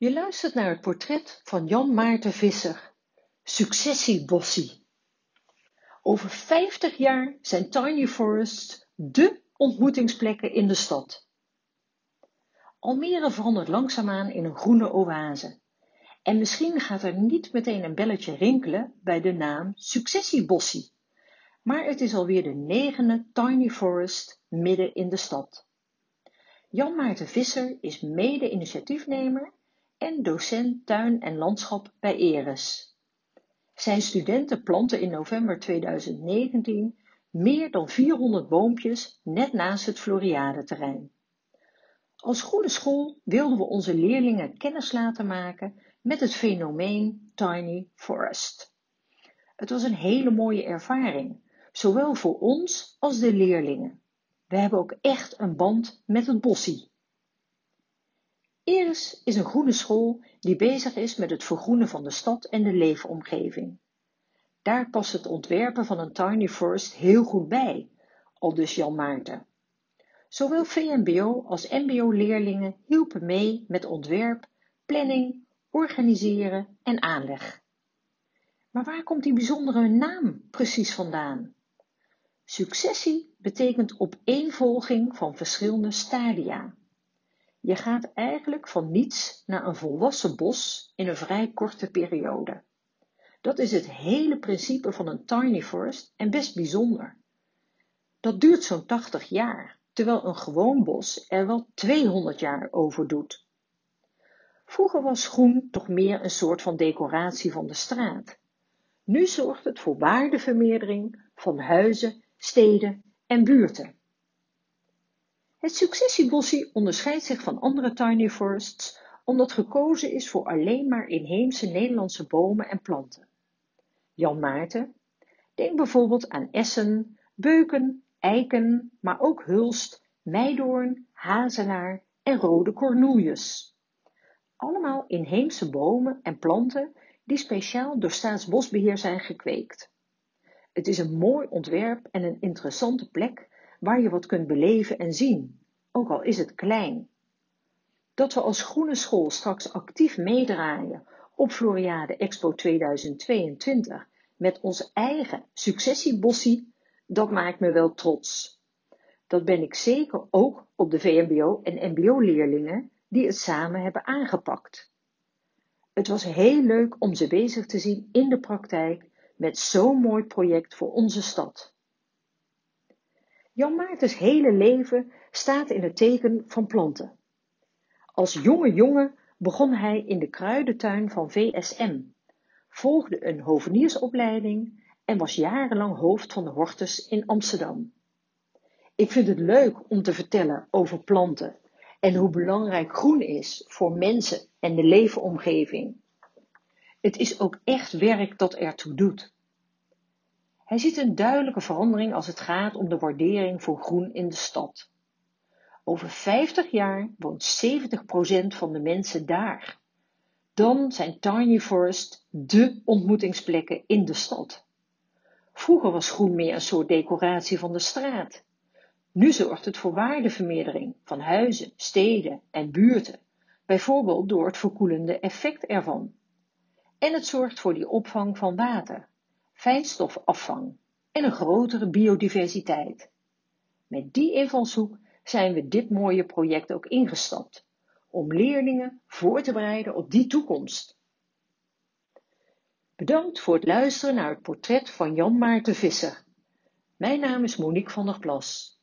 Je luistert naar het portret van Jan Maarten Visser, Successiebossie. Over 50 jaar zijn tiny forests dé ontmoetingsplekken in de stad. Almere verandert langzaamaan in een groene oase. En misschien gaat er niet meteen een belletje rinkelen bij de naam Successiebossie. Maar het is alweer de negende tiny forest midden in de stad. Jan Maarten Visser is mede-initiatiefnemer en docent tuin en landschap bij Eres. Zijn studenten planten in november 2019 meer dan 400 boompjes net naast het Floriade-terrein. Als goede school wilden we onze leerlingen kennis laten maken met het fenomeen Tiny Forest. Het was een hele mooie ervaring, zowel voor ons als de leerlingen. We hebben ook echt een band met het bossie. Iris is een groene school die bezig is met het vergroenen van de stad en de leefomgeving. Daar past het ontwerpen van een tiny forest heel goed bij, aldus Jan Maarten. Zowel VMBO als MBO-leerlingen hielpen mee met ontwerp, planning, organiseren en aanleg. Maar waar komt die bijzondere naam precies vandaan? Successie betekent opeenvolging van verschillende stadia. Je gaat eigenlijk van niets naar een volwassen bos in een vrij korte periode. Dat is het hele principe van een tiny forest en best bijzonder. Dat duurt zo'n 80 jaar, terwijl een gewoon bos er wel 200 jaar over doet. Vroeger was groen toch meer een soort van decoratie van de straat. Nu zorgt het voor waardevermeerdering van huizen, steden en buurten. Het successiebossie onderscheidt zich van andere tiny forests omdat gekozen is voor alleen maar inheemse Nederlandse bomen en planten. Jan Maarten, denk bijvoorbeeld aan essen, beuken, eiken, maar ook hulst, meidoorn, hazelaar en rode cornoeljes. Allemaal inheemse bomen en planten die speciaal door Staatsbosbeheer zijn gekweekt. Het is een mooi ontwerp en een interessante plek waar je wat kunt beleven en zien, ook al is het klein. Dat we als groene school straks actief meedraaien op Floriade Expo 2022 met ons eigen successiebossie, dat maakt me wel trots. Dat ben ik zeker ook op de VMBO en MBO-leerlingen die het samen hebben aangepakt. Het was heel leuk om ze bezig te zien in de praktijk met zo'n mooi project voor onze stad. Jan Maartens hele leven staat in het teken van planten. Als jonge jongen begon hij in de kruidentuin van VSM, volgde een hoveniersopleiding en was jarenlang hoofd van de Hortus in Amsterdam. Ik vind het leuk om te vertellen over planten en hoe belangrijk groen is voor mensen en de leefomgeving. Het is ook echt werk dat ertoe doet. Hij ziet een duidelijke verandering als het gaat om de waardering voor groen in de stad. Over 50 jaar woont 70% van de mensen daar. Dan zijn tiny forest dé ontmoetingsplekken in de stad. Vroeger was groen meer een soort decoratie van de straat. Nu zorgt het voor waardevermeerdering van huizen, steden en buurten, bijvoorbeeld door het verkoelende effect ervan. En het zorgt voor die opvang van water, fijnstofafvang en een grotere biodiversiteit. Met die invalshoek zijn we dit mooie project ook ingestapt, om leerlingen voor te bereiden op die toekomst. Bedankt voor het luisteren naar het portret van Jan Maarten Visser. Mijn naam is Monique van der Plas.